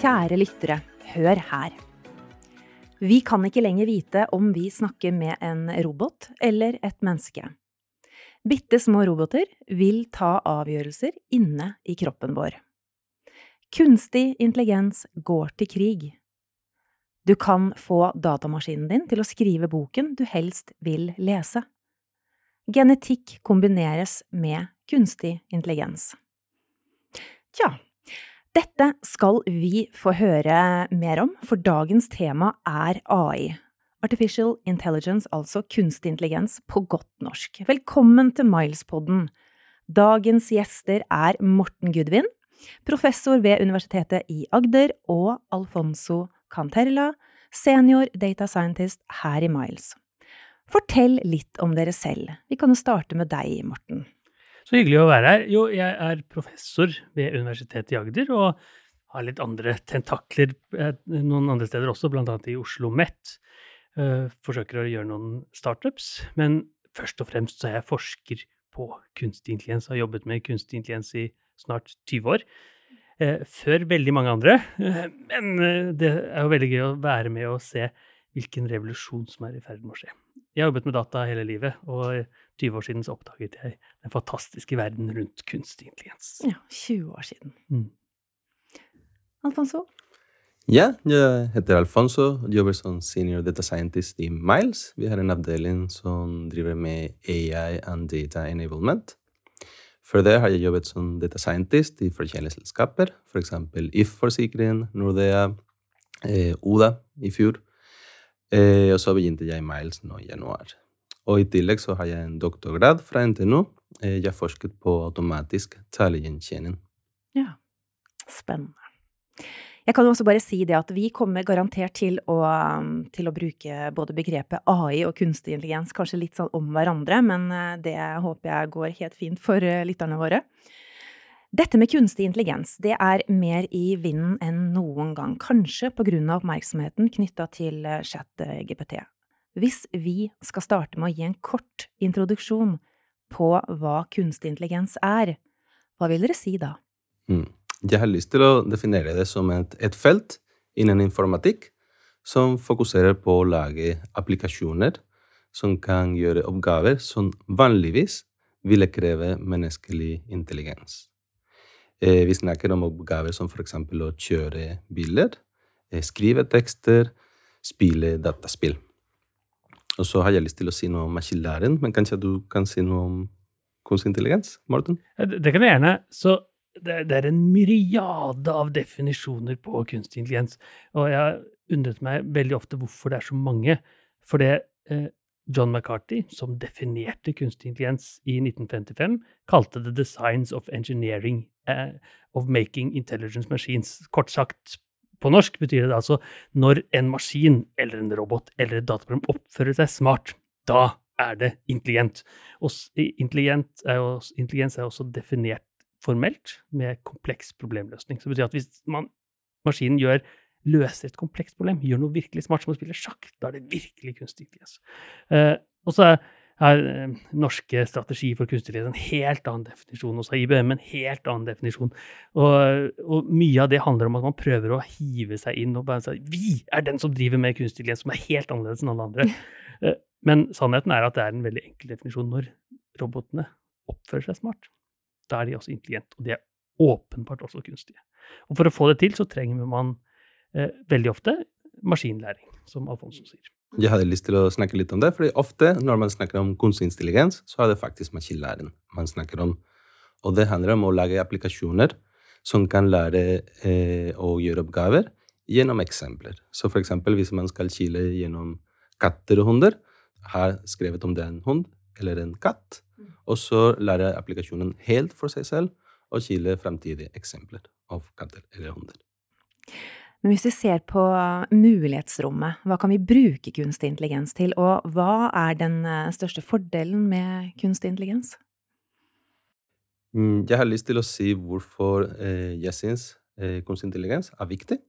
Kjære lyttere, hør her. Vi kan ikke lenger vite om vi snakker med en robot eller et menneske. Bitte små roboter vil ta avgjørelser inne i kroppen vår. Kunstig intelligens går til krig. Du kan få datamaskinen din til å skrive boken du helst vil lese. Genetikk kombineres med kunstig intelligens. Tja, dette skal vi få høre mer om, for dagens tema er AI. Artificial Intelligence, altså kunstig intelligens på godt norsk. Velkommen til Miles-podden. Dagens gjester er Morten Gudvin, professor ved Universitetet i Agder, og Alfonso Canterla, senior data scientist her i Miles. Fortell litt om dere selv. Vi kan jo starte med deg, Morten. Så hyggelig å være her. Jo, jeg er professor ved Universitetet i Agder og har litt andre tentakler eh, noen andre steder også, bl.a. i Oslo Met. Uh, forsøker å gjøre noen startups. Men først og fremst så er jeg forsker på kunstig intelligens. Har jobbet med kunstig intelligens i snart 20 år. Uh, før veldig mange andre. Men det er jo veldig gøy å være med og se hvilken revolusjon som er i ferd med å skje. Jeg har jobbet med data hele livet, og 20 år siden så oppdaget jeg den fantastiske verden rundt kunstig intelligens. Ja, 20 år siden. Mm. Alfonso? Ja, jeg heter Alfonso og jobber som senior data scientist i Miles. Vi har en avdeling som driver med AI and data enablement. Før det har jeg jobbet som data scientist i forskjellige selskaper, f.eks. For If-forsikring, Nordea, eh, Oda i fjor. Eh, og så begynte jeg i Miles nå i januar. Og i tillegg så har jeg en doktorgrad fra NTNU. Eh, jeg forsket på automatisk talegjenkjenning. Ja, spennende. Jeg kan også bare si det at vi kommer garantert til å, til å, bruke både begrepet AI og kunstig intelligens kanskje litt sånn om hverandre, men eh, det håper jeg går helt fint for eh, lytterne våre. Dette med kunstig intelligens det er mer i vinden enn noen gang, kanskje av oppmerksomheten knytta til chat-GPT. Hvis vi skal starte med å gi en kort introduksjon på hva kunstig intelligens er, hva vil dere si da? Mm. Jeg har lyst til å definere det som et, et felt innen informatikk som fokuserer på å lage applikasjoner som kan gjøre oppgaver som vanligvis ville kreve menneskelig intelligens. Eh, vi snakker om oppgaver som f.eks. å kjøre biler, eh, skrive tekster, spille dataspill. Og så har jeg lyst til å si noe om maskinlæren, men kanskje du kan si noe om kunstig intelligens? Morten? Det kan jeg gjerne. Så det, er en myriade av definisjoner på kunstig intelligens. Og jeg har undret meg veldig ofte hvorfor det er så mange. For det eh, John McCarthy, som definerte kunstig intelligens i 1955, kalte det 'the science of engineering uh, of making intelligence machines'. Kort sagt på norsk betyr det altså når en maskin eller en robot eller et dataprogram oppfører seg smart, da er det intelligent. Og intelligent er jo, intelligens er også definert formelt med kompleks problemløsning. Så det betyr at hvis man, maskinen gjør, løser et komplekst problem, gjør noe virkelig smart som å spille sjakk, da er det virkelig kunstig intelligens. Uh, og så er har eh, norske strategi for kunstig intelligens en helt annen definisjon. Og så har IBM en helt annen definisjon. Og, og, mye av det handler om at man prøver å hive seg inn og bare si vi er den som driver med kunstig intelligens, som er helt annerledes enn alle andre. Eh, men sannheten er at det er en veldig enkel definisjon. Når robotene oppfører seg smart, da er de også intelligente. Og de er åpenbart også kunstige. Og for å få det til, så trenger man eh, veldig ofte maskinlæring, som Alfonso sier. Jeg hadde lyst til å snakke litt om det, fordi ofte når man snakker om kunstig intelligens, så er det faktisk maskinlæring man snakker om. Og det handler om å lage applikasjoner som kan lære eh, å gjøre oppgaver gjennom eksempler. Så for eksempel hvis man skal kile gjennom katter og hunder, har skrevet om det er en hund eller en katt, og så lærer applikasjonen helt for seg selv å kile framtidige eksempler av katter eller hunder. Men hvis vi ser på mulighetsrommet, hva kan vi bruke kunstig intelligens til, og hva er den eh, største fordelen med kunstig intelligens? Mm, jeg har lyst til å si hvorfor eh, jeg syns eh, kunstig intelligens er viktig.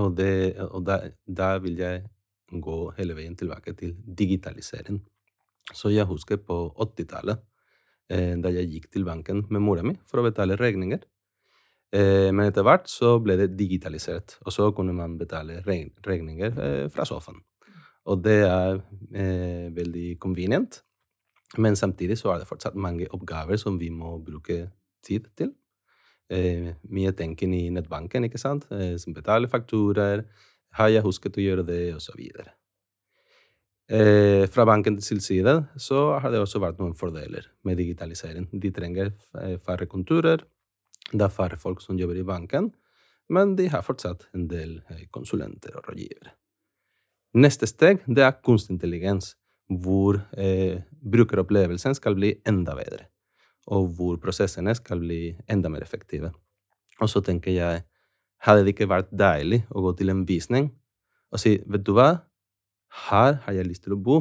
Og, det, og der, der, vil jeg gå hele veien tilbake til digitalisering. Så jeg husker på 80-tallet, da jeg gikk til banken med mora mi for å betale regninger. Eh, men etter hvert så ble det digitalisert, og så kunne man betale regninger eh, fra sofaen. Og det er eh, veldig convenient, men samtidig så er det fortsatt mange oppgaver som vi må bruke tid til. Eh, mye tenking i nettbanken, ikke sant? Eh, som betaler fakturaer. Har jeg husket å gjøre det, og videre. Eh, fra bankens side så har det også vært noen fordeler med digitalisering. De trenger færre konturer, det er færre folk som jobber i banken, men de har fortsatt en del eh, konsulenter og rådgivere. Neste steg det er kunstig intelligens, hvor eh, brukeropplevelsen skal bli enda bedre, og hvor prosessene skal bli enda mer effektive. Og så tenker jeg, hadde det ikke vært deilig å gå til en visning og si, vet du hva, her har jeg lyst til å bo.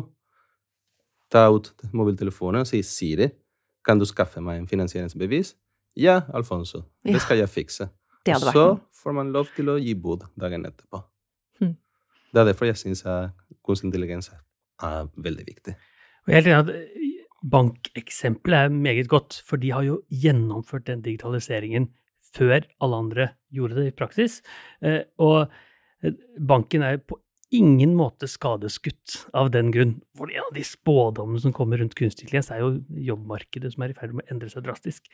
Ta ut mobiltelefonen og si Siri, kan du skaffe meg en finansieringsbevis? Ja, Alfonso, det skal jeg fikse. Det hadde vært så får man lov til å gi bud dagen etterpå. Mm. Det er derfor jeg syns kunstig intelligens er veldig viktig. Og jeg er at Bankeksempelet er meget godt, for de har jo gjennomført den digitaliseringen før alle andre gjorde det i praksis. Eh, og eh, banken er på ingen måte skadeskutt av den grunn. For en av de spådommene som kommer rundt kunstig intelligens, er jo jobbmarkedet som er i ferd med å endre seg drastisk.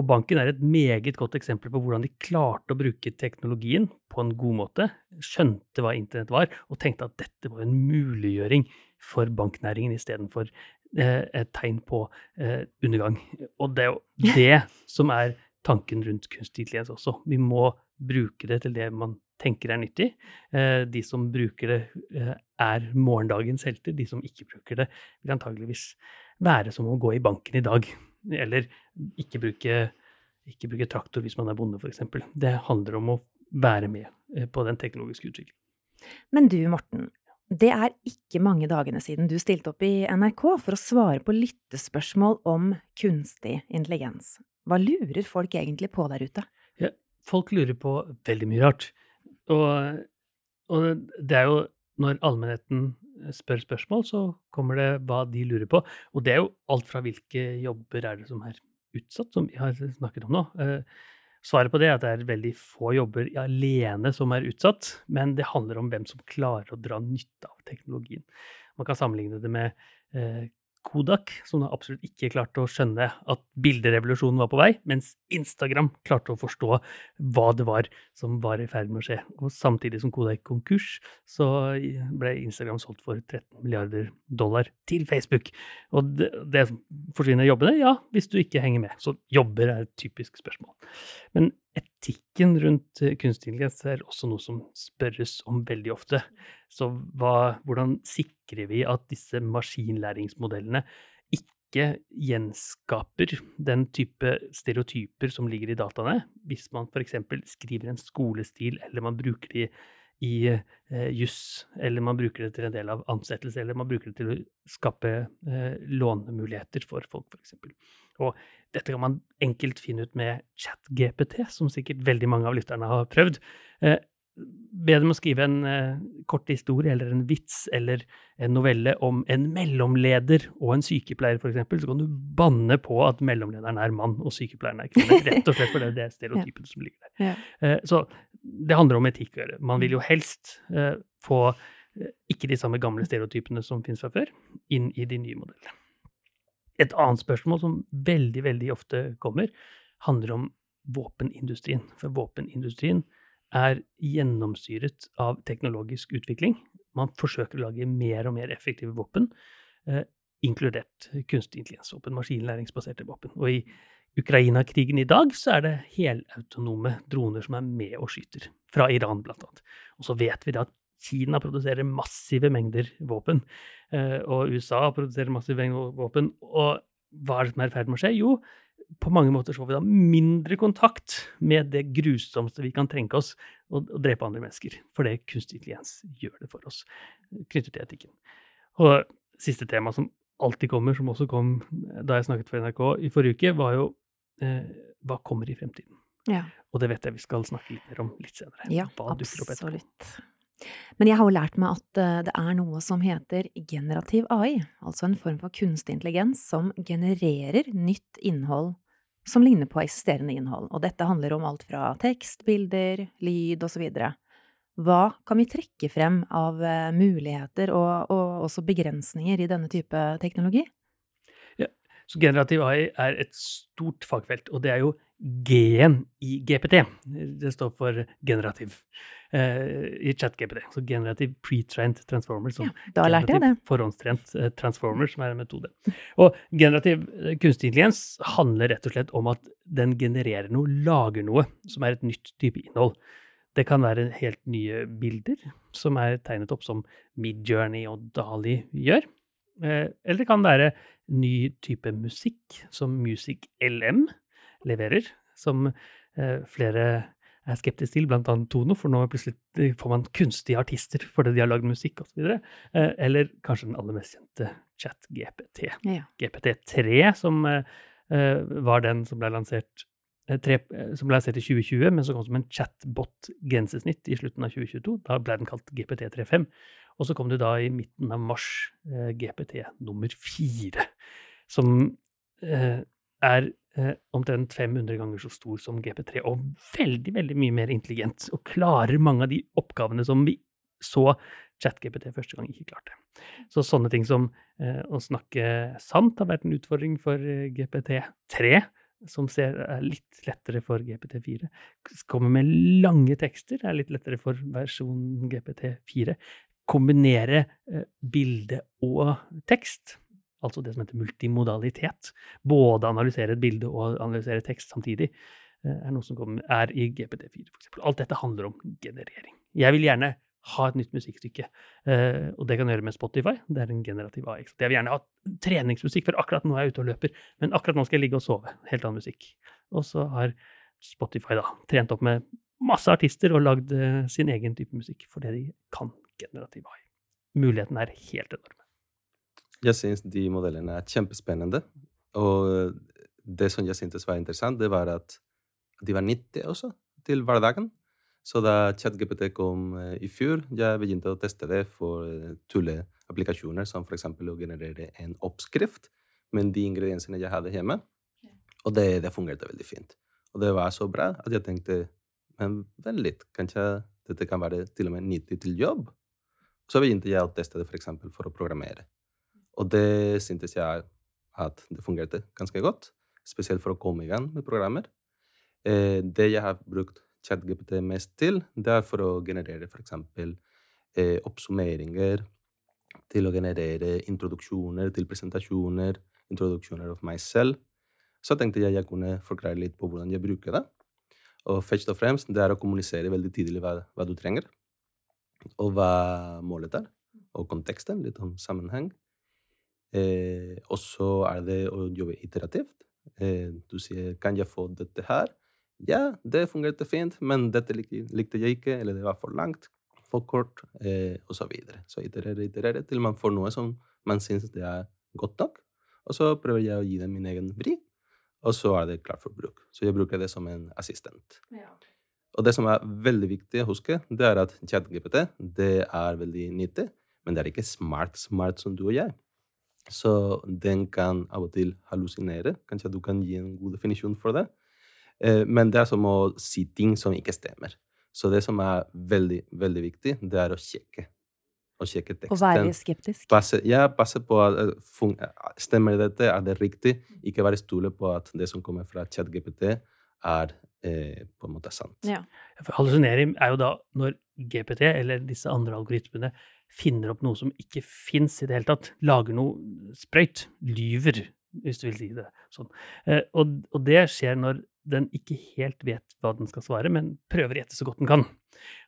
Og banken er et meget godt eksempel på hvordan de klarte å bruke teknologien på en god måte, skjønte hva internett var, og tenkte at dette var en muliggjøring for banknæringen istedenfor eh, et tegn på eh, undergang. Og det er jo det som er tanken rundt kunstig intelligens også. Vi må bruke det til det man tenker er nyttig. Eh, de som bruker det, eh, er morgendagens helter. De som ikke bruker det, vil antageligvis være som å gå i banken i dag. Eller ikke bruke, ikke bruke traktor hvis man er bonde, f.eks. Det handler om å være med eh, på den teknologiske utviklingen. Men du, Morten. Det er ikke mange dagene siden du stilte opp i NRK for å svare på lyttespørsmål om kunstig intelligens. Hva lurer folk egentlig på der ute? Ja, folk lurer på veldig mye rart. Og, og, det er jo når allmennheten spør spørsmål, så kommer det hva de lurer på. Og det er jo alt fra hvilke jobber er det som er utsatt, som vi har snakket om nå. Eh, svaret på det er at det er veldig få jobber alene som er utsatt, men det handler om hvem som klarer å dra nytte av teknologien. Man kan sammenligne det med eh, Kodak, som absolutt ikke klarte å skjønne at bilderevolusjonen var på vei, mens Instagram klarte å forstå hva det var som var i ferd med å skje. Og samtidig som Kodak gikk konkurs, så ble Instagram solgt for 13 milliarder dollar til Facebook. Og det, det forsvinner jobbene? Ja, hvis du ikke henger med. Så jobber er et typisk spørsmål. Men etikken rundt kunstig intelligens er også noe som spørres om veldig ofte. Så hva, hvordan sikrer vi at disse maskinlæringsmodellene ikke gjenskaper den type stereotyper som ligger i dataene, hvis man f.eks. skriver en skolestil, eller man bruker de i eh, juss, eller man bruker det til en del av ansettelse, eller man bruker det til å skape eh, lånemuligheter for folk, f.eks. Og dette kan man enkelt finne ut med ChatGPT, som sikkert veldig mange av lytterne har prøvd. Eh, Be dem å skrive en eh, kort historie eller en vits eller en novelle om en mellomleder og en sykepleier, f.eks., så kan du banne på at mellomlederen er mann og sykepleieren er kvinne. Rett og slett fordi det er stereotypen ja. som ligger der. Ja. Eh, så det handler om etikk å gjøre. Man vil jo helst eh, få eh, ikke de samme gamle stereotypene som finnes fra før, inn i de nye modellene. Et annet spørsmål som veldig, veldig ofte kommer, handler om våpenindustrien. For våpenindustrien er gjennomsyret av teknologisk utvikling. Man forsøker å lage mer og mer effektive våpen, eh, inkludert kunstig intelligensvåpen, maskinlæringsbaserte våpen. Og i Ukraina-krigen i dag så er det helautonome droner som er med og skyter, fra Iran blant annet. Og så vet vi da at Kina produserer massive mengder våpen, eh, og USA produserer massive mengder våpen. Og hva er det som er i ferd med å skje? Jo, på mange måter så får vi da mindre kontakt med det grusomste vi kan tenke oss, å, drepe andre mennesker. For det kunstig intelligens gjør det for oss, knyttet til etikken. Og siste tema som alltid kommer, som også kom da jeg snakket for NRK i forrige uke, var jo eh, hva kommer i fremtiden? Ja. Og det vet jeg vi skal snakke litt mer om litt senere. Ja, absolutt. Men jeg har jo lært meg at eh, det er noe som heter generativ AI, altså en form for kunstig intelligens som genererer nytt innhold som ligner på eksisterende innhold, og dette handler om alt fra tekst, bilder, lyd osv. Hva kan vi trekke frem av eh, muligheter og, og også begrensninger i denne type teknologi? Så generativ AI er et stort fagfelt, og det er jo G-en i GPT. Det står for generativ eh, i chat-GPT. Så generativ pre-trained transformer. Ja, da lærte jeg det. Forhåndstrent uh, transformer, som er en metode. Og generativ uh, kunstig intelligens handler rett og slett om at den genererer noe, lager noe, som er et nytt type innhold. Det kan være helt nye bilder som er tegnet opp som Midjourney og Dali gjør. Eller det kan være ny type musikk, som Music LM leverer, som eh, flere er skeptisk til, blant annet Tono, for nå plutselig eh, får man kunstige artister fordi de har lagd musikk osv. Eh, eller kanskje den aller mest kjente chat-GPT. Ja. GPT3, som eh, eh, var den som ble lansert eh, Tre, som ble lansert i 2020, men som kom som en chatbot-grensesnitt i slutten av 2022. Da ble den kalt GPT35. Og så kom det da i midten av mars GPT nummer fire, som er eh, omtrent 500 ganger så stor som GP3 og veldig, veldig mye mer intelligent. Og klarer mange av de oppgavene som vi så ChatGPT første gang ikke klarte. Så sånne ting som eh, å snakke sant har vært en utfordring for eh, GPT3, som ser, er litt lettere for GPT4. Kommer med lange tekster, er litt lettere for versjonen GPT4. Kombinere eh, bilde og tekst altså det som heter multimodalitet. Både analysere et bilde og analysere tekst samtidig, eh, er noe som kommer, er i GPT4 f.eks. Alt dette handler om generering. Jeg vil gjerne ha et nytt musikkstykke, uh, og det kan jeg gjøre med Spotify. Det er en generativ AI. Jeg vil gjerne ha treningsmusikk, for akkurat nå er jeg ute og løper, men akkurat nå skal jeg ligge og sove. Helt annen musikk. Og så har Spotify da trent opp med masse artister og lagd uh, sin egen type musikk fordi de kan generativ AI. Muligheten er helt enorm. Jeg syns de modellene er kjempespennende. Og det som jeg syntes var interessant, det var at de var nyttige også til hverdagen. Så da ChatGPT kom eh, i fjor, jeg begynte å teste det for eh, tulleapplikasjoner, som f.eks. å generere en oppskrift med de ingrediensene jeg hadde hjemme. Og det, det fungerte veldig fint. Og det var så bra at jeg tenkte men vent litt, kanskje dette kan være til og med nyttig til jobb? Så begynte jeg å teste det f.eks. For, for å programmere. Og det syntes jeg at det fungerte ganske godt. Spesielt for å komme i gang med programmer. Eh, det jeg har brukt ChatGPT mest til, det er for å generere f.eks. Eh, oppsummeringer, til å generere introduksjoner til presentasjoner, introduksjoner av meg selv. Så tenkte jeg jeg kunne forklare litt på hvordan jeg bruker det. Og først og fremst det er å kommunisere veldig tidlig hva, hva du trenger, og hva målet er, og konteksten, litt om sammenheng. Eh, og så er det å jobbe iterativt. Eh, du sier 'Kan jeg få dette her?' Ja, det fungerte fint, men dette likte jeg ikke, eller det var for langt, for kort, eh, og så videre. Så iterere, iterere, til man får noe som man syns det er godt nok. Og så prøver jeg å gi det min egen vri, og så er det klart for bruk. Så jeg bruker det som en assistent. Ja. Og det som er veldig viktig å huske, det er at ChatGPT det er veldig nyttig, men det er ikke smart smart som du og jeg. Så den kan av og til hallusinere. Kanskje du kan gi en god definisjon for det. Eh, men det er som å si ting som ikke stemmer. Så det som er veldig, veldig viktig, det er å sjekke. Å sjekke teksten. Og være skeptisk? Passe, ja, passe på at uh, stemmer dette, er det riktig? Ikke bare stole på at det som kommer fra ChatGPT, er eh, på en måte sant. Ja. For hallusinering er jo da når GPT eller disse andre algoritmene finner opp noe som ikke fins i det hele tatt. Lager noe sprøyt. Lyver, hvis du vil si det sånn. Eh, og, og, det skjer når den ikke helt vet hva den skal svare, men prøver å gjette så godt den kan.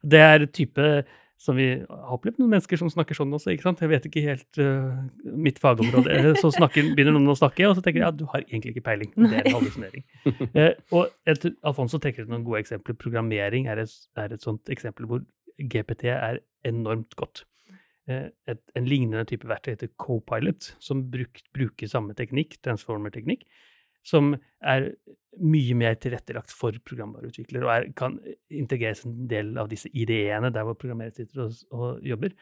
Det er type som vi har opplevd noen mennesker som snakker sånn også. ikke sant? Jeg vet ikke helt uh, mitt fagområde. Eh, så snakker, begynner noen å snakke, og så tenker jeg at ja, du har egentlig ikke peiling. Det er en hallusinering. Uh, og et, Alfonso trekker ut noen gode eksempler. Programmering er et, er et sånt eksempel hvor GPT er enormt godt. Eh, et, en lignende type verktøy heter Copilot, som bruk, bruker samme teknikk, transformer-teknikk, som er mye mer tilrettelagt for programvareutviklere og er, kan integreres en del av disse IDE-ene der hvor programmerer sitter og, og, jobber,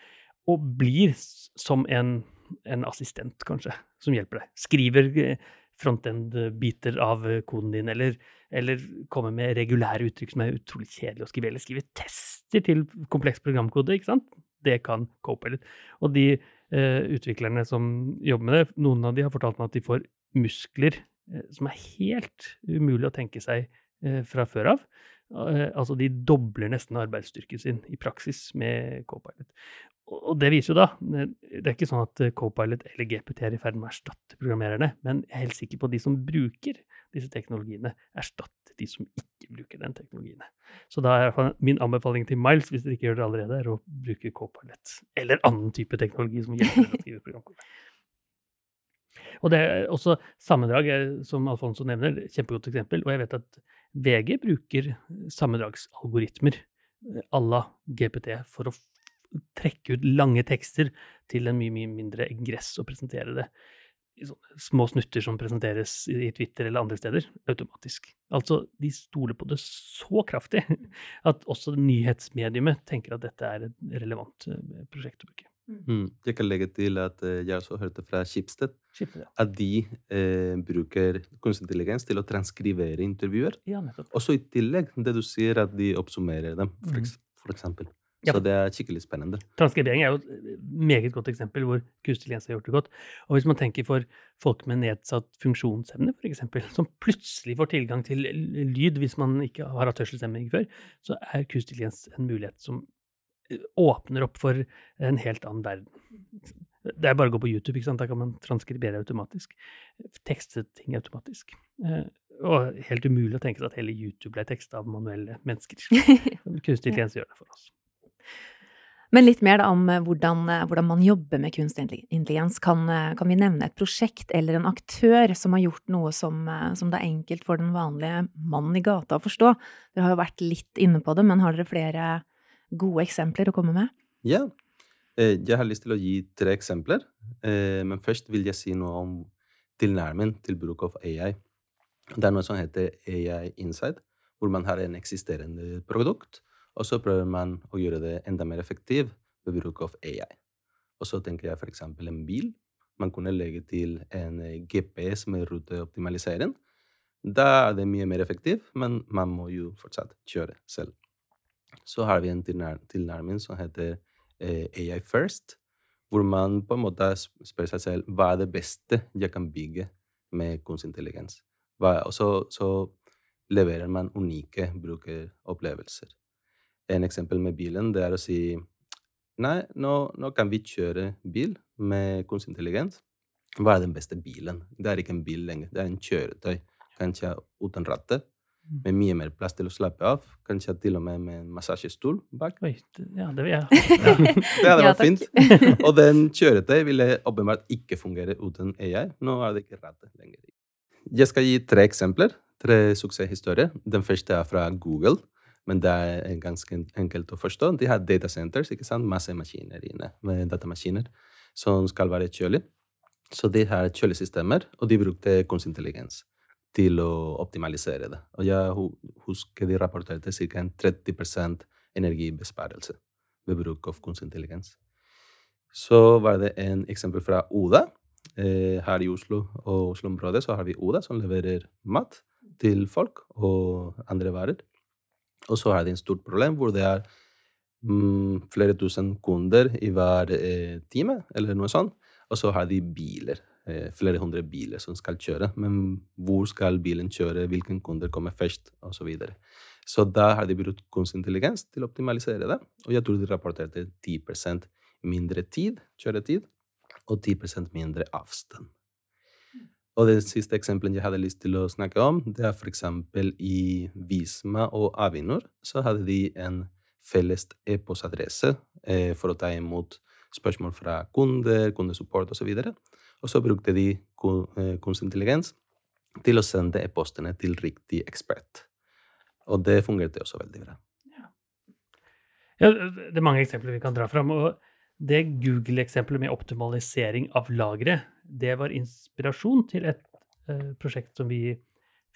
og blir som en, en, assistent, kanskje, som hjelper deg. Skriver eh, frontend-biter av koden din, eller, eller kommer med regulære uttrykk som er utrolig kjedelig å skrive, eller skriver tester til kompleks programkode, ikke sant? Det kan Copilot. Og de eh, utviklerne som jobber med det, noen av de har fortalt meg at de får muskler eh, som er helt umulig å tenke seg eh, fra før av. Eh, altså, de dobler nesten arbeidsstyrken sin i praksis med Copilot. Og det viser jo da Det er ikke sånn at eh, Copilot eller GPT er i ferd med å erstatte programmererne, men jeg er helt sikker på at de som bruker disse teknologiene, erstatter de som ikke bruker den teknologien. Så da er min anbefaling til Miles, hvis dere ikke gjør det allerede, er å bruke Copilot eller annen type teknologi som hjelper å skrive. Og det er også sammendrag, eh, som Alfonso nevner, kjempegodt eksempel. Og jeg vet at VG bruker sammendragsalgoritmer à la GPT for å trekke ut lange tekster til en mye, mye mindre ingress og presentere det små snutter som presenteres i Twitter eller andre steder, automatisk. Altså, de stoler på det så kraftig at også nyhetsmediumet tenker at dette er et relevant eh, prosjekt å bruke. Mm. Jeg kan legge til at eh, jeg også hørte fra Schibsted ja. at de eh, bruker kunstig intelligens til å transkrivere intervjuer. Ja. Også i tillegg det du sier, at de oppsummerer dem, for, mm. for eksempel. Så det er skikkelig spennende. Transkribering er jo et meget godt eksempel hvor kunstig intelligens har gjort det godt. Og hvis man tenker for folk med nedsatt funksjonsevne, f.eks., som plutselig får tilgang til lyd hvis man ikke har hatt hørselshemming før, så er kunstig intelligens en mulighet som eh, åpner opp for en helt annen verden. Det er bare å gå på YouTube, ikke sant? da kan man transkribere automatisk. Tekste ting automatisk. Eh, Og helt umulig å tenke seg at hele YouTube ble teksta av manuelle mennesker. Kunstig intelligens gjør det for oss. Men litt mer da om eh, hvordan, eh, hvordan man jobber med kunstig intelligens. Kan, eh, kan vi nevne et prosjekt eller en aktør som har gjort noe som, som det er enkelt for den vanlige mannen i gata å forstå? Dere har jo vært litt inne på det, men har dere flere gode eksempler å komme med? Ja. Jeg har lyst til å gi tre eksempler. Men først vil jeg si noe om tilnærmingen til bruk av AI. Det er noe som heter AI Inside, hvor man har en eksisterende produkt, og så prøver man å gjøre det enda mer effektivt ved bruk av AI. Og så tenker jeg f.eks. en bil. Man kunne legge til en eh, GPS med ruteoptimalisering. Da er det mye mer effektivt, men man må jo fortsatt kjøre selv. Så har vi en tilnærming som heter eh, AI First, hvor man på en måte spør seg selv hva er det beste jeg kan bygge med kunstig intelligens. Og så, så leverer man unike brukeropplevelser. En eksempel med bilen det er å si nei, nå, nå kan vi kjøre bil med kunstig intelligens. Hva er den beste bilen? Det er ikke en bil lenger, det er en kjøretøy. Kanskje uten rattet, med mye mer plass til å slappe av. Kanskje til og med med en massasjestol bak. Oi, ja, det vil jeg. Ja, det hadde Ja, fint. Og den kjøretøy ville åpenbart ikke fungere uten AI. Nå er det ikke rattet lenger. Jeg skal gi tre eksempler, tre suksesshistorier. Den første er fra Google, men det er ganske enkelt å forstå. De har data centers, ikke sant? masse maskiner inne, med datamaskiner som skal være kjølig. Så de har kjølesystemer, og de brukte kunstig intelligens til å optimalisere det. Og jeg husker de rapporterte ca. 30% energibesparelse ved bruk av kunstig intelligens. Så var det en eksempel fra Oda. Eh, her i Oslo og Oslo-området så har vi Oda, som leverer mat til folk og andre varer. Og så har de en stort problem hvor det er mm, flere tusen kunder i hver eh, time, eller noe sånt. Og så har de biler, eh, flere hundre biler som skal kjøre. Men hvor skal bilen kjøre, hvilke kunder kommer først, osv. Så, videre. så da har de brukt kunstig intelligens til å optimalisere det. Og jeg tror de rapporterte 10 mindre tid, kjøretid, og 10% mindre avstand. Og det siste eksempelet jeg hadde lyst til å snakke om, det er f.eks. i Visma og Avinor. Så hadde de en felles e-postadresse eh, for å ta imot spørsmål fra kunder, kundesupport osv. Og, og så brukte de eh, kunstig intelligens til å sende e-postene til riktig ekspert. Og det fungerte også veldig bra. Ja, det er mange eksempler vi kan dra fram. og Det Google-eksempelet med optimalisering av lagre, det var inspirasjon til et eh, prosjekt som vi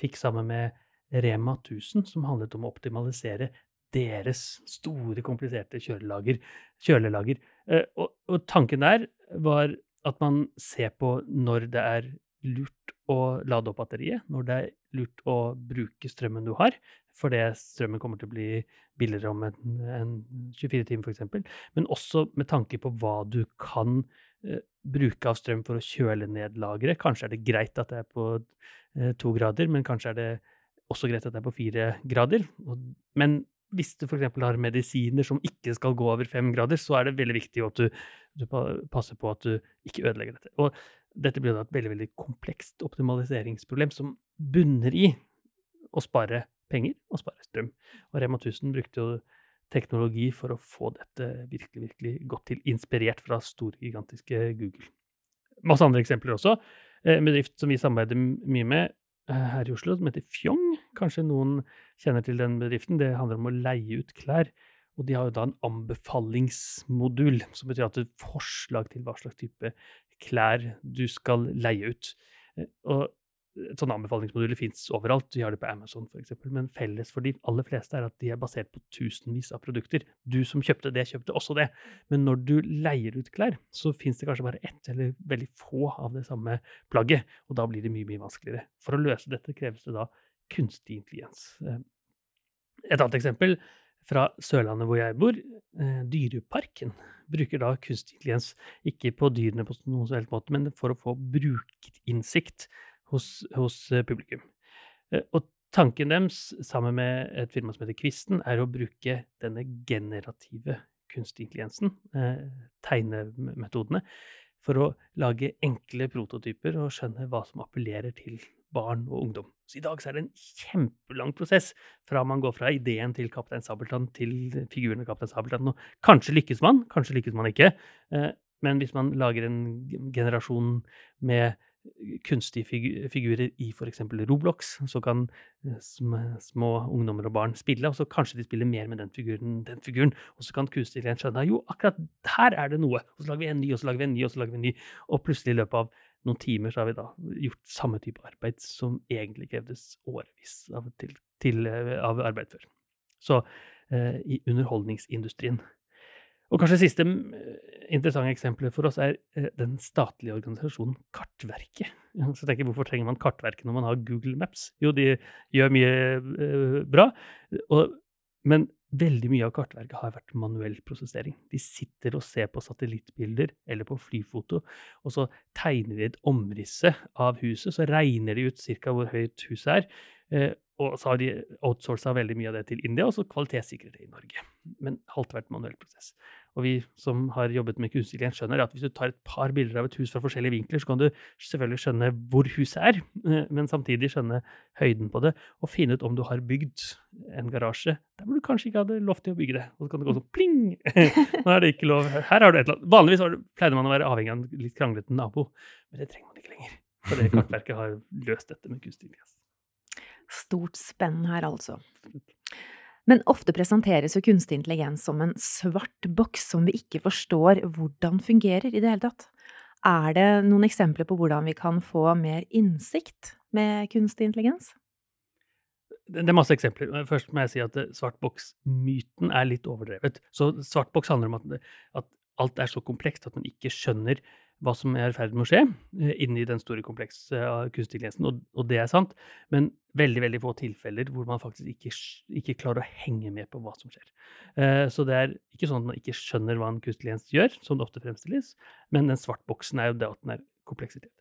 fikk sammen med Rema 1000, som handlet om å optimalisere deres store, kompliserte kjølelager. kjølelager. Eh, og, og tanken der var at man ser på når det er lurt å lade opp batteriet, når det er lurt å bruke strømmen du har, fordi strømmen kommer til å bli billigere om en, en 24 timer f.eks., men også med tanke på hva du kan eh, bruke av strøm for å kjøle ned lageret. Kanskje er det greit at det er på eh, to grader, men kanskje er det også greit at det er på fire grader. Men hvis du f.eks. har medisiner som ikke skal gå over fem grader, så er det veldig viktig at du, du passer på at du ikke ødelegger dette. Og dette blir da et veldig veldig komplekst optimaliseringsproblem som bunner i å spare penger og spare strøm. Og Rema 1000 brukte jo teknologi for å få dette virkelig virkelig godt til, inspirert fra store, gigantiske Google. Masse andre eksempler også. En bedrift som vi samarbeider mye med eh, her i Oslo, som heter Fjong. Kanskje noen kjenner til den bedriften. Det handler om å leie ut klær. Og de har jo da en anbefalingsmodul, som betyr at du har forslag til hva slags type klær du skal leie ut. Eh, og sånn anbefalingsmoduler fins overalt. Vi har det på Amazon f.eks. Men felles for de aller fleste er at de er basert på tusenvis av produkter. Du som kjøpte det, kjøpte også det. Men når du leier ut klær, så fins det kanskje bare ett eller veldig få av det samme plagget. Og da blir det mye, mye vanskeligere. For å løse dette kreves det da kunstig intelligens. Eh, et annet eksempel fra Sørlandet hvor jeg bor, eh, Dyreparken, bruker da kunstig intelligens ikke på dyrene på noen som helst måte, men for å få brukerinnsikt hos, hos eh, publikum. Eh, og tanken deres, sammen med et firma som heter Kvisten, er å bruke denne generative kunstig intelligensen, eh, tegnemetodene, for å lage enkle prototyper og skjønne hva som appellerer til barn og ungdom. Så I dag så er det en kjempelang prosess fra man går fra ideen til Kaptein Sabeltann til figuren av Kaptein Sabeltann. Og kanskje lykkes man, kanskje lykkes man ikke. Men hvis man lager en generasjon med kunstige figurer i f.eks. Roblox, så kan eh, små ungdommer og barn spille, og så kanskje de spiller mer med den figuren, den figuren og så kan kunstig skjønne jo, akkurat her er det noe, og så lager vi en ny, og så lager vi en ny, og så lager vi en ny, og plutselig i løpet av noen timer så har vi da gjort samme type arbeid som egentlig krevdes årevis av, til, til, eh, av arbeid før. Så eh, i underholdningsindustrien. Og kanskje siste eh, interessante eksempelet for oss er eh, den statlige organisasjonen Kartverket. Så tenker jeg Hvorfor trenger man Kartverket når man har Google Maps? Jo, de gjør mye eh, bra, og, men Veldig mye av kartverket har vært manuell prosessering. De sitter og ser på satellittbilder eller på flyfoto, og så tegner de et omrisse av huset. Så regner de ut ca. hvor høyt huset er. Og så har de outsourca veldig mye av det til India, og så kvalitetssikrer det i Norge. Men halvt hvert vært manuell prosess. Og vi som har jobbet med kunstig intelligens, skjønner at hvis du tar et par bilder av et hus fra forskjellige vinkler, så kan du selvfølgelig skjønne hvor huset er, eh, men samtidig skjønne høyden på det, og finne ut om du har bygd en garasje der hvor du kanskje ikke hadde lov til å bygge det. Og så kan det gå sånn pling! Nå er det ikke lov. Her har du et eller annet. Vanligvis pleide man å være avhengig av en litt kranglete nabo, men det trenger man ikke lenger. For det kartverket har løst dette med kunstig intelligens. Stort spenn her, altså. Men ofte presenteres jo kunstig intelligens som en svart boks som vi ikke forstår hvordan fungerer i det hele tatt. Er det noen eksempler på hvordan vi kan få mer innsikt med kunstig intelligens? Det er masse eksempler. Først må jeg si at svart boks-myten er litt overdrevet. Så svart boks handler om at alt er så komplekst at man ikke skjønner hva som er i ferd med å skje eh, inni den store komplekse av kunstig intelligensen, og, og, det er sant. Men veldig veldig få tilfeller hvor man faktisk ikke, ikke klarer å henge med på hva som skjer. Uh, så det er ikke sånn at man ikke skjønner hva en kunstig intelligens gjør, som det ofte fremstilles, men den svartboksen er jo det at den er kompleksitet.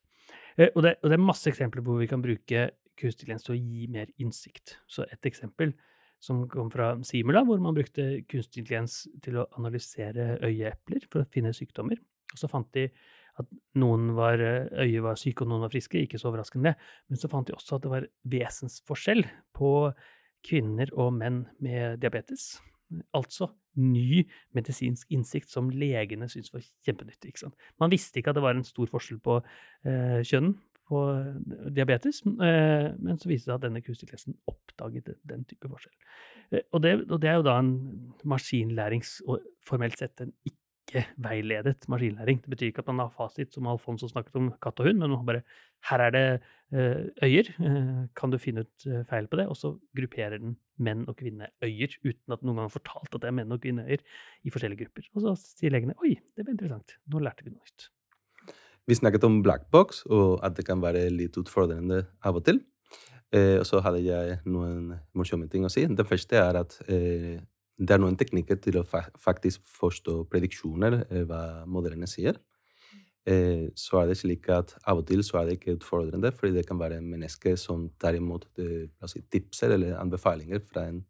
Og, det, og, det, er masse eksempler hvor vi kan bruke kunstig intelligens til å gi mer innsikt. Så et eksempel som kom fra Simula, hvor man brukte kunstig intelligens til å analysere øyeepler for å finne sykdommer. Og så fant de at noen var, eh, øyet var syke og noen var friske, ikke så overraskende. Men så fant de også at det var vesensforskjell på kvinner og menn med diabetes. Altså ny medisinsk innsikt som legene syntes var kjempenyttig. Man visste ikke at det var en stor forskjell på eh, kjønn på diabetes, eh, men så viste det seg at denne kunstig oppdaget den type forskjell. Eh, og, det, og, det, er jo da en maskinlærings, og formelt sett en ikke ikke-veiledet maskinlæring. Det betyr ikke at man har fasit, som Alfonso snakket om katt og hund, men man bare her er det uh, øyer, uh, kan du finne ut uh, feil på det? Og så grupperer den menn og kvinneøyer, uten at noen gang har fortalt at det er menn og kvinneøyer, i forskjellige grupper. Og så sier legene oi, det var interessant, nå lærte vi noe nytt. vi snakket om blackbox, og at det kan være litt utfordrende av og til. Eh, og så hadde jeg noen morsomme ting å si. Det første er at eh, det er noen teknikker til å fa faktisk forstå prediksjoner, hva modellene sier. Så er det slik at av og til så er det ikke utfordrende, fordi det kan være mennesker som tar imot si, tipser eller anbefalinger fra en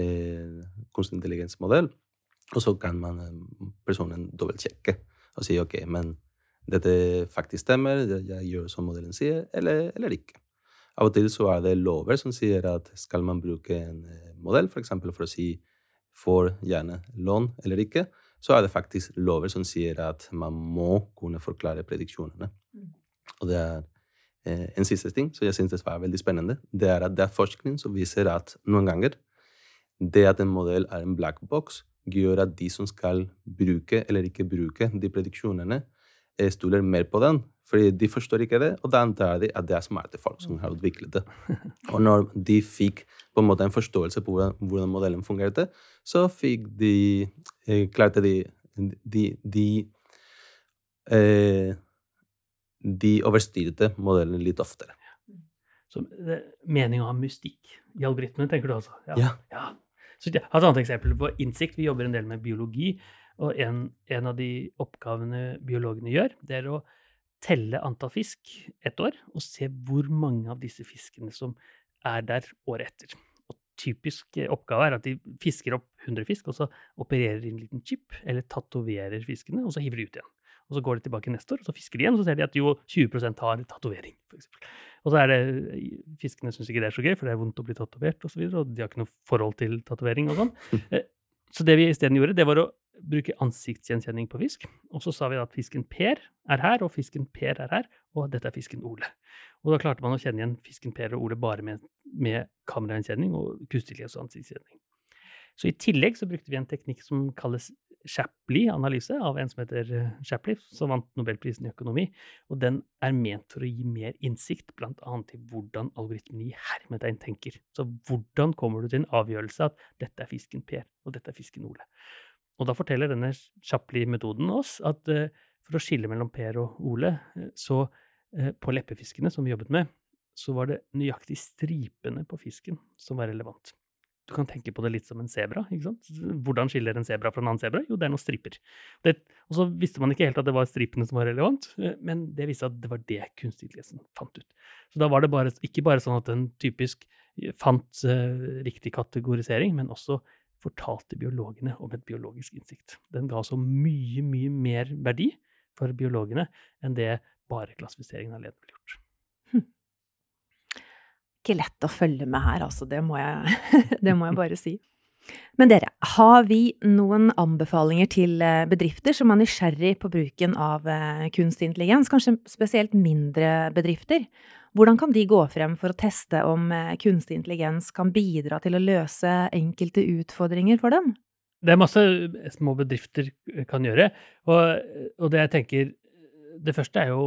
eh, kunstig intelligensmodell. Og så kan man personen dobbeltsjekke og si ok, men dette faktisk stemmer, jeg gjør som modellen sier, eller, eller ikke. Av og til så er det lover som sier at skal man bruke en modell. For, for å si får gjerne lån eller ikke, så er det faktisk lover som sier at man må kunne forklare prediksjonene. Mm. Og det er eh, en siste ting som jeg synes var veldig spennende. Det er at det er forskning som viser at noen ganger det at en modell er en black box, gjør at de som skal bruke eller ikke bruke de prediksjonene, eh, stoler mer på den. Fordi de forstår ikke det, og da antar de at det er smarte folk som har utviklet det. Og når de fikk på en måte en forståelse på hvordan, hvordan modellen fungerte, så fikk de eh, klarte de de, de, eh, de overstyrte modellen litt oftere. Så mening ha mystikk i algoritmene, tenker du altså? Ja. ja. ja. Så jeg har et annet eksempel på innsikt. Vi jobber en del med biologi. Og en, en av de oppgavene biologene gjør, det er å telle antall fisk ett år og se hvor mange av disse fiskene som er der året etter. Og typisk oppgave er at de fisker opp 100 fisk, og så opererer de en liten chip, eller tatoverer fiskene, og så hiver de ut igjen. Og så går de tilbake neste år, og så fisker de igjen, og så ser de at jo 20% har tatovering, f.eks. Og så er det Fiskene syns ikke det er så gøy, for det er vondt å bli tatovert, og så videre, og de har ikke noe forhold til tatovering og sånn. Eh, så det vi isteden gjorde, det var å bruke ansiktsgjenkjenning på fisk. Og så sa vi at fisken Per er her, og fisken Per er her, og dette er fisken Ole. Og da klarte man å kjenne igjen fisken Per og Ole bare med, med kameragjenkjenning og kunstig og ansiktsgjenkjenning. Så i tillegg så brukte vi en teknikk som kalles Shapley-analyse, av en som heter eh, Shapley, som vant Nobelprisen i økonomi. Og den er ment for å gi mer innsikt, bl.a. i hvordan algoritmen i hermetegn tenker. Så hvordan kommer du til en avgjørelse at dette er fisken Per, og dette er fisken Ole? Og da forteller denne chapli-metoden oss at uh, for å skille mellom Per og Ole, uh, så uh, på leppefiskene som vi jobbet med, så var det nøyaktig stripene på fisken som var relevant. Du kan tenke på det litt som en sebra. Hvordan skiller en sebra fra en annen sebra? Jo, det er noen striper. Det, og så visste man ikke helt at det var stripene som var relevant, men det viste at det var det kunstig intelligens fant ut. Så da var det bare, ikke bare sånn at den typisk fant riktig kategorisering, men også fortalte biologene om et biologisk innsikt. Den ga så mye, mye mer verdi for biologene enn det bare klassifiseringen alene ville gjort. Hm. Ikke lett å følge med her, altså. Det må jeg, det må jeg bare si. Men dere, har vi noen anbefalinger til eh, bedrifter som er nysgjerrig på bruken av eh, kunstig intelligens, kanskje spesielt mindre bedrifter? Hvordan kan de gå frem for å teste om eh, kunstig intelligens kan bidra til å løse enkelte utfordringer for dem? Det er masse små bedrifter kan gjøre. Og, og det jeg tenker Det første er jo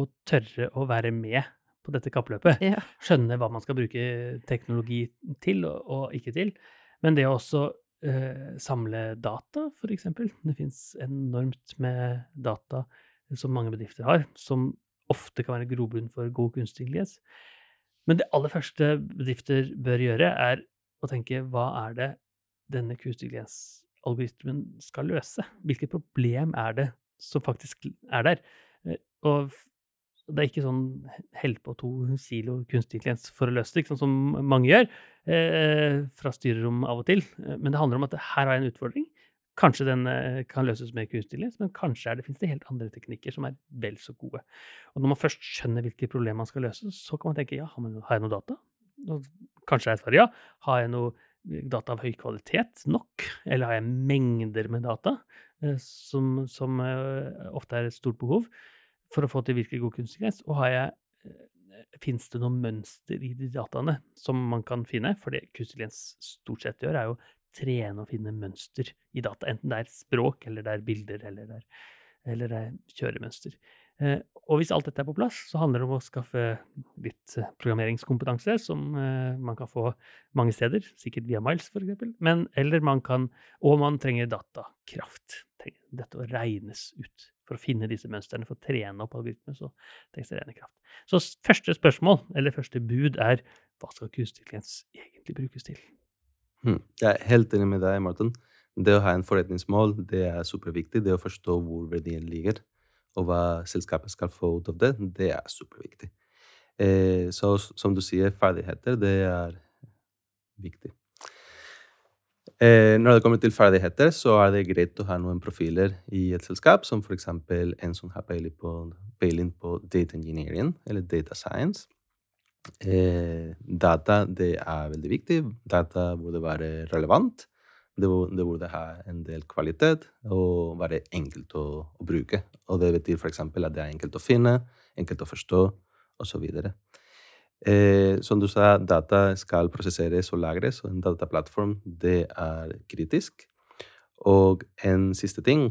å tørre å være med på dette kappløpet. Ja. Skjønne hva man skal bruke teknologi til og, og ikke til. Men det å også eh, samle data, f.eks. Det fins enormt med data som mange bedrifter har, som ofte kan være grobunn for god kunstig intelligens. Men det aller første bedrifter bør gjøre, er å tenke hva er det denne kunstig intelligens-algoritmen skal løse? Hvilket problem er det som faktisk er der? Eh, og det er ikke sånn hell på to kilo kunstig intelligens for å løse det, sånn som mange gjør eh, fra styrerom av og til. Eh, men det handler om at her har jeg en utfordring. Kanskje den eh, kan løses med kunstig intelligens, men kanskje det, finnes det helt andre teknikker som er vel så gode. Og når man først skjønner hvilke problemer man skal løse, så kan man tenke ja, har jeg noe data? Og kanskje er svaret ja. Har jeg noe data av høy kvalitet nok? Eller har jeg mengder med data, eh, som, som ofte er et stort behov for å få til virkelig god kunstig intelligens? Og har jeg Fins det noe mønster i de dataene som man kan finne? For det kunstig intelligens stort sett gjør, er jo trene og finne mønster i data. Enten det er språk, eller det er bilder, eller det er, eller det er kjøremønster. Eh, og hvis alt dette er på plass, så handler det om å skaffe litt eh, programmeringskompetanse, som eh, man kan få mange steder, sikkert via Miles f.eks. Men eller man kan Og man trenger datakraft. Trenger dette å regnes ut For å finne disse mønstrene, for å trene opp algoritmer, så trengs det rene kraft. Så første spørsmål, eller første bud, er hva skal kunstig intelligens egentlig brukes til? Hmm. Jeg er helt enig med deg, Martin. Det å ha en forretningsmål det er superviktig. Det å forstå hvor verdien ligger, og hva selskapet skal få ut av det, det er superviktig. Eh, så som du sier, ferdigheter, det er viktig. Eh, når det kommer til ferdigheter, så er det greit å ha noen profiler i et selskap, som f.eks. en som har peiling på, peiling på data engineering eller data science. Eh, data det er veldig viktig. Data burde være relevant. Det, det burde ha en del kvalitet og være enkelt å, å bruke. Og det betyr f.eks. at det er enkelt å finne, enkelt å forstå osv. Eh, som du sa, data skal prosesseres og lagres, og en dataplattform det er kritisk. Og en siste ting,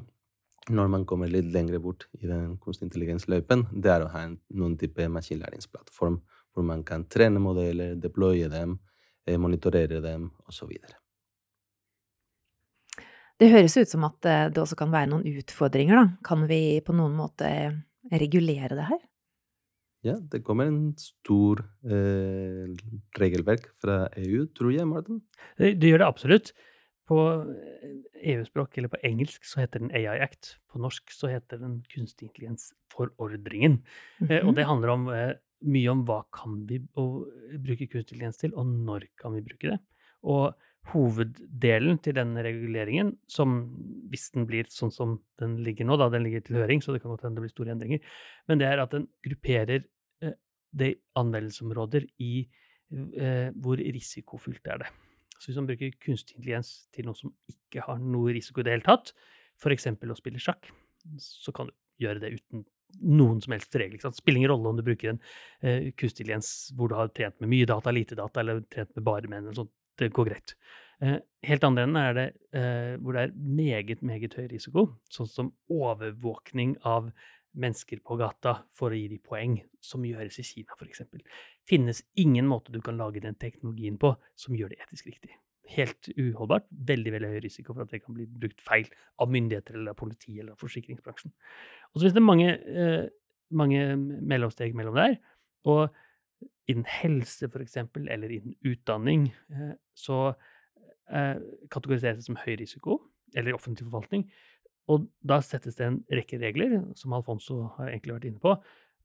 når man kommer litt lenger bort i den kunstig intelligens-løypen, det er å ha en, noen type maskinlæringsplattform hvor man kan trene modeller, deploye dem, eh, monitorere dem osv. Det høres ut som at eh, det også kan være noen utfordringer, da. Kan vi på noen måte regulere det her? Ja, det kommer en stor eh, regelverk fra EU, tror jeg, Martin? Det, det gjør det absolutt. På EU-språk, eller på engelsk, så heter den AI Act. På norsk så heter den kunstig intelligens-forordringen. Mm -hmm. eh, og det handler om, eh, mye om hva kan vi bruke kunstig intelligens til, og når kan vi bruke det. Og hoveddelen til denne reguleringen, som hvis den blir sånn som den ligger nå, da den ligger til høring, så det kan godt hende det blir store endringer, men det er at den grupperer eh, de anvendelsesområder i eh, hvor risikofylt er det. Så hvis man bruker kunstig intelligens til noe som ikke har noe risiko i det hele tatt, f.eks. å spille sjakk, så kan du gjøre det uten noen som helst regel. Det spiller ingen rolle om du bruker en eh, kunstig intelligens hvor du har trent med mye data, lite data, eller trent med bare menn, eller sånt det går greit. Eh, helt andre enden er det eh, hvor det er meget, meget høy risiko, sånn som overvåkning av mennesker på gata for å gi dem poeng, som gjøres i Kina f.eks. Finnes ingen måte du kan lage den teknologien på som gjør det etisk riktig. Helt uholdbart. Veldig veldig høy risiko for at det kan bli brukt feil av myndigheter eller av politi eller av forsikringsbransjen. Og så finnes det mange, eh, mange mellomsteg mellom der. Og innen helse, f.eks., eller innen utdanning, eh, så eh, kategoriseres det som høy risiko, eller offentlig forvaltning. Og da settes det en rekke regler, som Alfonso har egentlig vært inne på,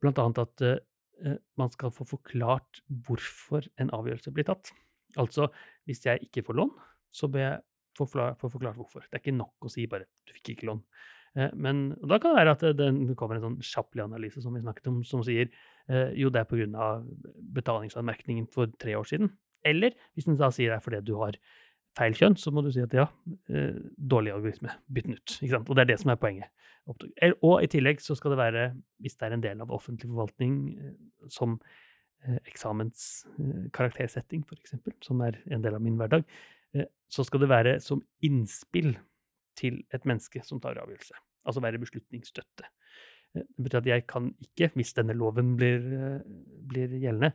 blant annet at eh, man skal få forklart hvorfor en avgjørelse blir tatt. Altså, hvis jeg ikke får lån, så bør jeg få forklart hvorfor. Det er ikke nok å si bare 'du fikk ikke lån'. Eh, men da kan det være at det kommer en sånn Chaplin-analyse som vi snakket om, som sier eh, jo det er pga. betalingsanmerkningen for tre år siden. Eller hvis den da sier det er fordi du har feil kjønn, så må du si at ja, eh, dårlig algoritme, bytt den ut. Og det er det som er poenget. Og i tillegg så skal det være, hvis det er en del av offentlig forvaltning, som eksamenskaraktersetting, f.eks., som er en del av min hverdag, så skal det være som innspill til et menneske som tar avgjørelse. Altså være beslutningsstøtte. Eh, det betyr at jeg kan ikke, hvis denne loven blir, eh, blir gjeldende,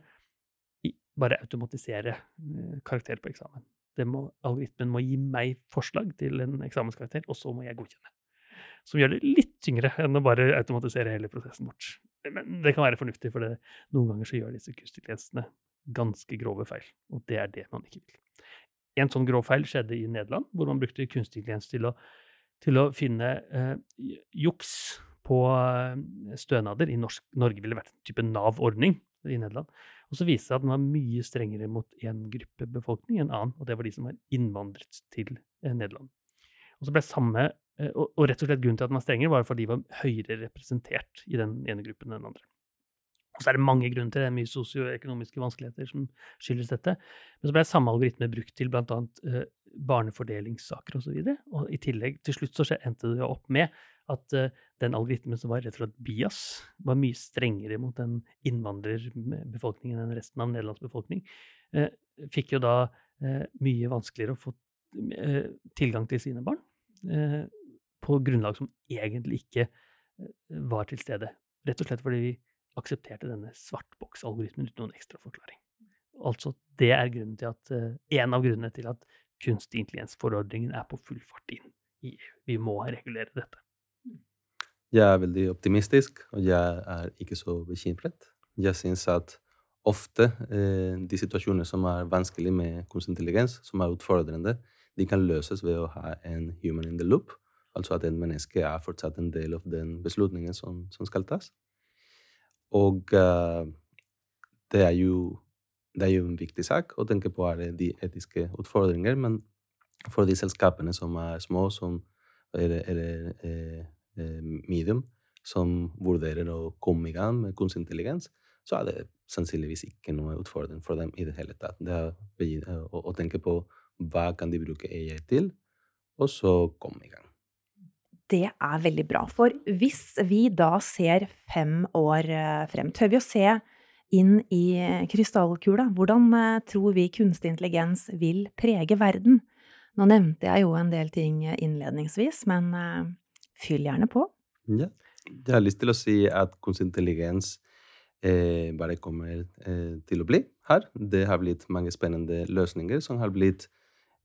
bare automatisere eh, karakter på eksamen. Må, algoritmen må gi meg forslag til en eksamenskarakter, og så må jeg godkjenne. Som gjør det litt tyngre enn å bare automatisere hele prosessen bort. Men det kan være fornuftig, for det, noen ganger så gjør disse kunstintelligensene ganske grove feil. Og det er det man ikke vil. En sånn grov feil skjedde i Nederland, hvor man brukte kunstig til å, til å finne eh, juks på eh, stønader. I norsk, Norge ville vært en type Nav-ordning i Nederland. Og så viste det seg at den var mye strengere mot én gruppe befolkning enn annen, og det var de som var innvandret til eh, Nederland. Og så ble samme, eh, og, og, rett og slett grunnen til at den var strengere, var fordi de var høyere representert i den ene gruppen enn den andre. Og så er det mange grunner til det. Det er mye sosioøkonomiske vanskeligheter som skyldes dette. Men så ble samme algoritme brukt til bl.a. Uh, barnefordelingssaker osv. Og, så og i tillegg, til slutt så endte det opp med at uh, den algoritmen som var rett og slett bias, var mye strengere mot den innvandrerbefolkningen enn resten av Nederlands befolkning. Uh, fikk jo da uh, mye vanskeligere å få tilgang til sine barn på grunnlag som egentlig ikke var til stede. Rett og slett fordi vi aksepterte denne svartboksalgoritmen uten noen ekstra forklaring. Altså, det er at, uh, en av grunnene til at kunstig intelligens-forordningen er på full fart inn i EU. Vi må regulere dette. Jeg er veldig optimistisk, og jeg er ikke så bekymret. Jeg syns at ofte eh, de situasjoner som er vanskelige med kunstig intelligens, som er utfordrende, de kan løses ved å ha en human in the loop. Altså at en menneske er fortsatt en del av den beslutningen som, som skal tas. Og uh, det, er jo, det er jo en viktig sak å tenke på er de etiske utfordringer, men for de selskapene som er små, som eller, eller eh, eh, medium, som vurderer å komme i gang med kunstig intelligens, så er det sannsynligvis ikke noe utfordring for dem i det hele tatt. Det er å, å tenke på hva kan de bruke AI til, og så komme i gang. Det er veldig bra. For hvis vi da ser fem år eh, frem, tør vi å se inn i krystallkula? Hvordan eh, tror vi kunstig intelligens vil prege verden? Nå nevnte jeg jo en del ting innledningsvis, men eh, fyll gjerne på. Ja. Jeg har lyst til å si at kunstig intelligens eh, bare kommer eh, til å bli her. Det har blitt mange spennende løsninger som har blitt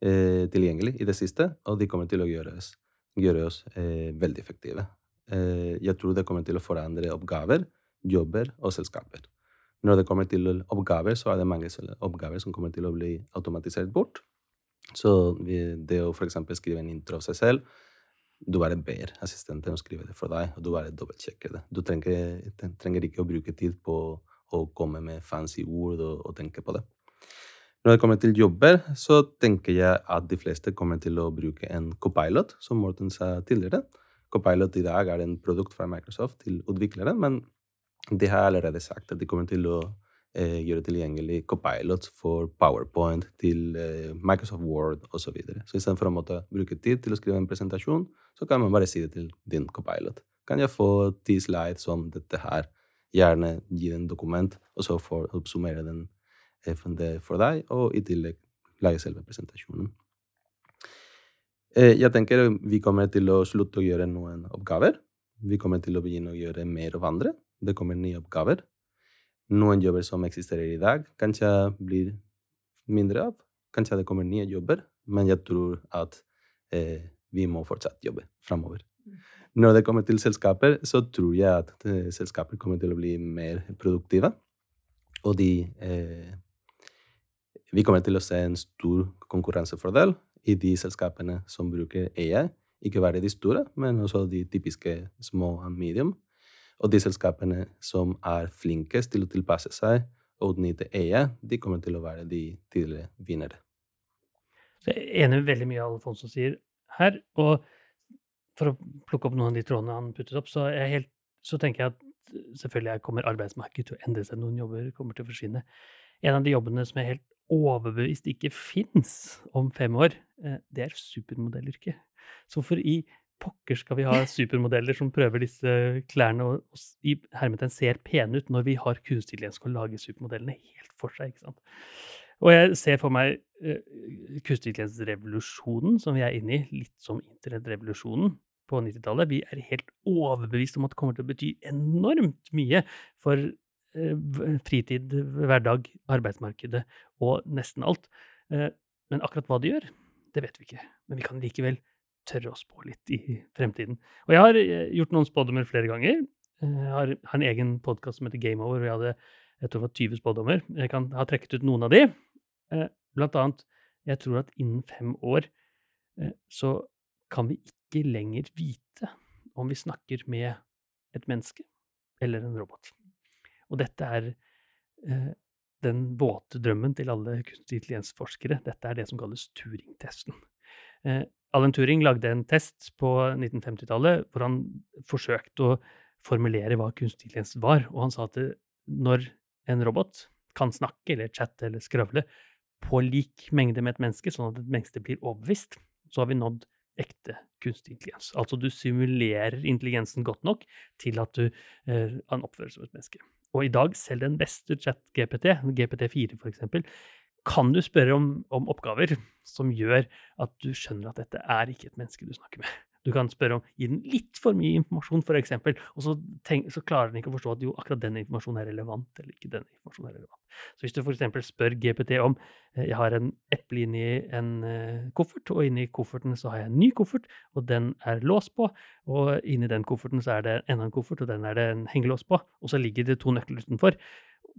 eh, tilgjengelig i det siste, og de kommer til å gjøres. Gjøre oss eh, veldig effektive. Eh, jeg tror det kommer til å forandre oppgaver, jobber og selskaper. Når det kommer til oppgaver, så er det mange oppgaver som kommer til å bli automatisert bort. Så det å f.eks. skrive en intro av seg selv du bare ber assistenten å skrive det for deg, og du bare dobbeltsjekker det. Du trenger, trenger, ikke å bruke tid på å komme med fancy ord og, og, tenke på det. Når det kommer til jobber, så tenker jeg at de fleste kommer til å bruke en copilot, som Morten sa tidligere. Copilot i dag er en produkt fra Microsoft til utviklere, men de har allerede sagt at de kommer til å eh, gjøre tilgjengelig Copilot for PowerPoint, til eh, Microsoft Word osv. Så, videre. så istedenfor å måtte bruke tid til å skrive en presentasjon, så kan man bare si det til din Copilot. Kan jeg få ti slides om dette her? Gjerne gi den dokument, og så oppsummere den eh, for deg, og i tillegg lage selve presentasjonen. Eh, jeg tenker vi kommer til å slutte å gjøre noen oppgaver. Vi kommer til å begynne å gjøre mer av andre. Det kommer nye oppgaver noen jobber som eksisterer i dag, kanskje blir mindre av. Kanskje det kommer nye jobber, men jeg tror at eh, vi må fortsatt jobbe framover. Mm. Når det kommer til selskaper, så tror jeg at eh, selskaper kommer til å bli mer produktive. Og de eh, Vi kommer til å se en stor konkurransefordel i de selskapene som bruker AI. Ikke bare de store, men også de typiske små og medium og de selskapene som er flinkest til å tilpasse seg og utnytte AI, de kommer til å være de tidligere vinnere. Jeg er enig med veldig mye av Alfonso sier her. Og for å plukke opp noen av de trådene han puttet opp, så, helt, så tenker jeg at selvfølgelig kommer arbeidsmarkedet til å endre seg. Noen jobber kommer til å forsvinne. En av de jobbene som er helt overbevist ikke fins om fem år, eh, det er supermodellyrket. Så for i pokker skal vi ha supermodeller som prøver disse klærne og, og i hermetegn ser pene ut, når vi har kunstig intelligens til å lage supermodellene helt for seg. ikke sant? Og jeg ser for meg uh, kunstig intelligens-revolusjonen som vi er inne i, litt som internettrevolusjonen på 90-tallet. Vi er helt overbevist om at det kommer til å bety enormt mye for fritid, hverdag, arbeidsmarkedet og nesten alt. Uh, men akkurat hva de gjør, det vet vi ikke. Men vi kan likevel tørre å spå litt i fremtiden. Og jeg har eh, gjort noen spådommer flere ganger. Eh, jeg har, en egen podkast som heter Game Over, hvor jeg hadde jeg tror det var 20 spådommer. Jeg kan ha trekket ut noen av de. Eh, blant annet, jeg tror at innen fem år så kan vi ikke lenger vite om vi snakker med et menneske eller en robot. Og dette er den våte drømmen til alle kunstig intelligens-forskere. Dette er det som kalles Turing-testen. Alan Turing lagde en test på 1950-tallet hvor han forsøkte å formulere hva kunstig intelligens var. Og han sa at når en robot kan snakke eller chatte eller skravle på lik mengde med et menneske, sånn at et menneske blir overbevist, så har vi nådd ekte kunstig intelligens. Altså du simulerer intelligensen godt nok til at du eh, han oppfører seg som et menneske. Og i dag, selv den beste chat-GPT, GPT4 for eksempel, kan du spørre om, om, oppgaver som gjør at du skjønner at dette er ikke et menneske du snakker med. Du kan spørre om gi den litt for mye informasjon, f.eks., og så, tenk, så, klarer den ikke å forstå at jo, akkurat denne informasjonen er relevant, eller ikke denne informasjonen er relevant. Så hvis du f.eks. spør GPT om eh, jeg har en eple inni en uh, koffert, og inni kofferten så har jeg en ny koffert, og den er låst på, og inni den kofferten så er det enda en koffert, og den er det en hengelås på, og så ligger det to nøkler utenfor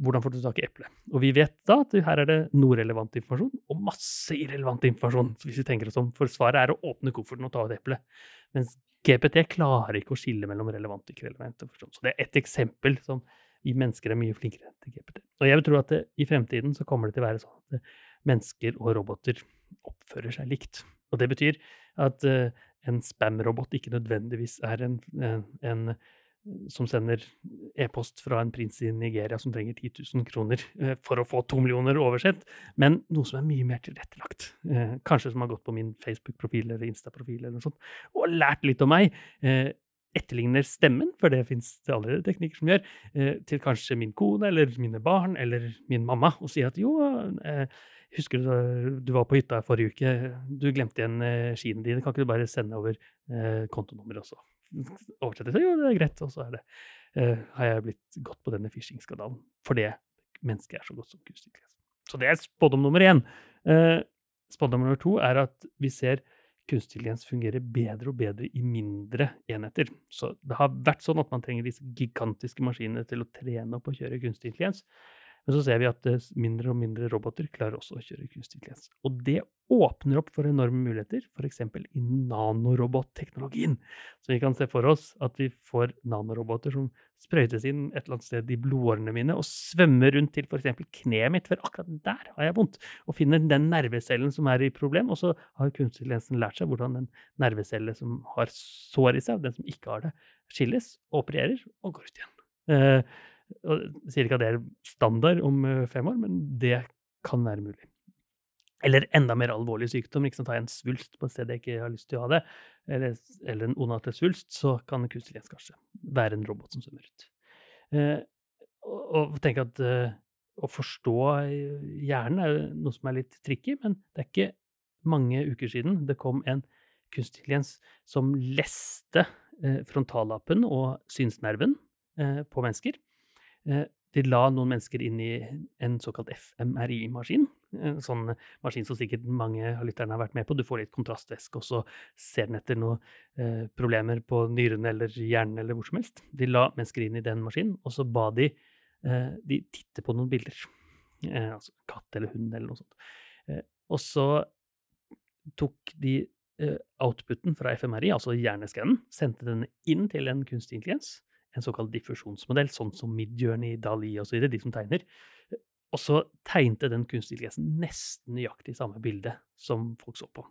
hvordan får du tak i eplet? Og vi vet da at her er det noe relevant informasjon og masse irrelevant informasjon. Så hvis vi tenker oss om, For svaret er å åpne kofferten og ta ut eplet. Mens GPT klarer ikke å skille mellom relevant og ikke relevant informasjon. Så det er ett eksempel som vi mennesker er mye flinkere til GPT. Og jeg vil tro at det, i fremtiden så kommer det til å være sånn at mennesker og roboter oppfører seg likt. Og det betyr at uh, en spam-robot ikke nødvendigvis er en, en, en som sender e-post fra en prins i Nigeria som trenger 10 000 kroner eh, for å få to millioner oversett, men noe som er mye mer tilrettelagt. Eh, kanskje som har gått på min Facebook-profil eller Insta-profil eller noe sånt, og lært litt om meg. Eh, etterligner stemmen, for det fins det allerede teknikker som gjør, til kanskje min kone eller mine barn eller min mamma, og sier at jo, husker du du var på hytta forrige uke, du glemte igjen skiene dine, kan ikke du bare sende over kontonummeret også? Oversetter jo, det er greit, og så det, uh, har jeg blitt godt på denne phishing-skandalen. For det mennesket er så godt som kunstig intelligens. Så det er spådom nummer én. Uh, spådom nummer to er at vi ser kunstig intelligens fungere bedre og bedre i mindre enheter. Så det har vært sånn at man trenger disse gigantiske maskinene til å trene opp og kjøre kunstig intelligens. Men så ser vi at eh, mindre og mindre roboter klarer også å kjøre kunstig intelligens. Og det åpner opp for enorme muligheter, f.eks. i nanorobotteknologien. Så vi kan se for oss at vi får nanoroboter som sprøytes inn et eller annet sted i blodårene mine og svømmer rundt til f.eks. kneet mitt, for akkurat der har jeg vondt, og finner den nervecellen som er i problem. Og så har kunstig intelligensen lært seg hvordan den nervecelle som har sår i seg, og den som ikke har det, skilles, opererer og går ut igjen. Uh, jeg sier ikke at det er standard om eh, fem år, men det kan være mulig. Eller enda mer alvorlig sykdom. Har jeg en svulst på et sted jeg ikke har lyst til å ha det, eller, eller en onatlig svulst, så kan kunstig intelligens kanskje være en robot som svømmer ut. Eh, og, og tenk at eh, å forstå hjernen er noe som er litt tricky, men det er ikke mange uker siden det kom en kunstig intelligens som leste eh, frontallappen og synsnerven eh, på mennesker. Eh, de la noen mennesker inn i en såkalt FMRI-maskin. En sånn maskin som sikkert mange av lytterne har vært med på. Du får litt kontrastvæske, og så ser den etter noen eh, problemer på nyrene eller hjernen eller hvor som helst. De la mennesker inn i den maskinen, og så ba de eh, de titte på noen bilder. Eh, altså katt eller hund eller noe sånt. Eh, og så tok de eh, outputen fra FMRI, altså hjerneskannen, sendte den inn til en kunstig intelligens en såkalt diffusjonsmodell, sånn som Midjourney, Dali osv., de som tegner. Og så tegnte den kunstige intelligensen nesten nøyaktig samme bilde som folk så på.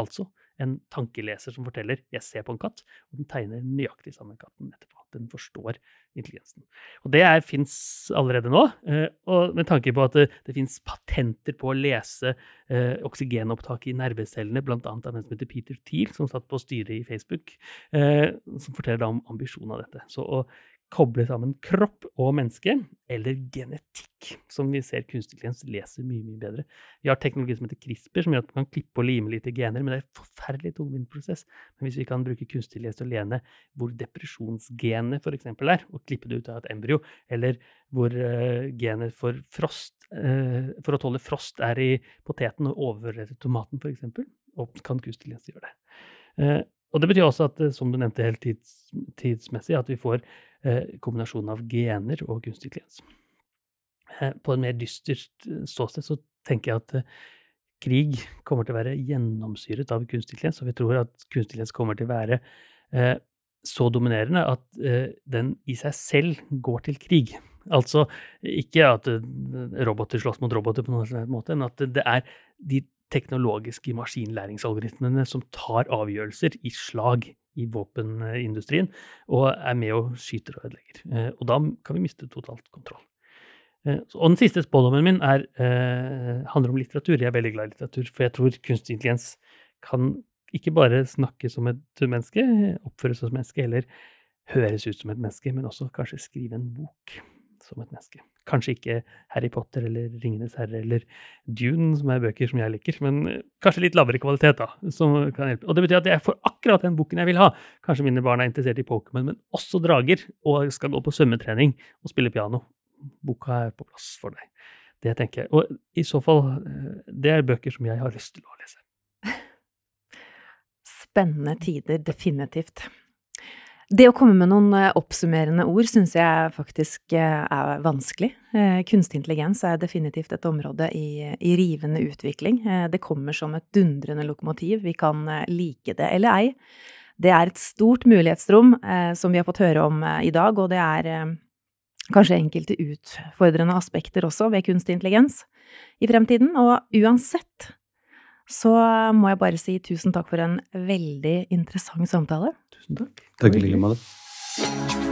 Altså en tankeleser som forteller 'jeg ser på en katt', og den tegner nøyaktig samme katten etterpå. Den forstår intelligensen. Og det fins allerede nå. Eh, og med tanke på at det, det fins patenter på å lese eh, oksygenopptaket i nervecellene, bl.a. av en som heter Peter Thiel, som satt på styret i Facebook, eh, som forteller om ambisjonen av dette. Så å koble sammen kropp og menneske, eller genetikk, som vi ser kunstig intelligens leser mye mye bedre. Vi har teknologi som heter CRISPR, som gjør at man kan klippe og lime litt i gener, men det er en forferdelig tungvint prosess. Men hvis vi kan bruke kunstig intelligens til å lene hvor depresjonsgenet f.eks. er, og klippe det ut av et embryo, eller hvor uh, genet for frost, uh, for å tåle frost er i poteten og overrører det til tomaten f.eks., og kan kunstig intelligens gjøre det. Uh, og det betyr også at, som du nevnte helt tids, tidsmessig, at vi får kombinasjonen av gener og kunstig intelligens. Eh, på en mer dystert eh, ståsted så tenker jeg at krig kommer til å være gjennomsyret av kunstig intelligens, og vi tror at kunstig intelligens kommer til å være så dominerende at den i seg selv går til krig. Altså ikke at roboter slåss mot roboter på noen måte, men at det er de teknologiske maskinlæringsalgoritmene som tar avgjørelser i slag i våpenindustrien, og er med og skyter og ødelegger. Eh, og da kan vi miste totalt kontroll. Eh, og den siste spådommen min er, eh, handler om litteratur. Jeg er veldig glad i litteratur, for jeg tror kunstig intelligens kan ikke bare snakke som et menneske, oppføre seg som et menneske, eller høres ut som et menneske, men også kanskje skrive en bok som et menneske. Kanskje ikke Harry Potter eller Ringenes herre eller Dune, som er bøker som jeg liker, men eh, kanskje litt lavere kvalitet, da. Som kan hjelpe. Og det betyr at jeg får akkurat den boken jeg vil ha. Kanskje mine barn er interessert i Pokémon, men også drager, og skal gå på svømmetrening og spille piano. Boka er på plass for deg. Det tenker jeg. Og i så fall, eh, det er bøker som jeg har lyst til å lese. Spennende tider, definitivt. Det å komme med noen eh, oppsummerende ord syns jeg faktisk eh, er vanskelig. Eh, kunstig intelligens er definitivt et område i, i, rivende utvikling. Det kommer som et dundrende lokomotiv. Vi kan like det eller ei. Det er et stort mulighetsrom som vi har fått høre om i dag, og det er kanskje enkelte utfordrende aspekter også ved kunstig intelligens i fremtiden. Og uansett så må jeg bare si tusen takk for en veldig interessant samtale. Tusen takk. Takk i like måte.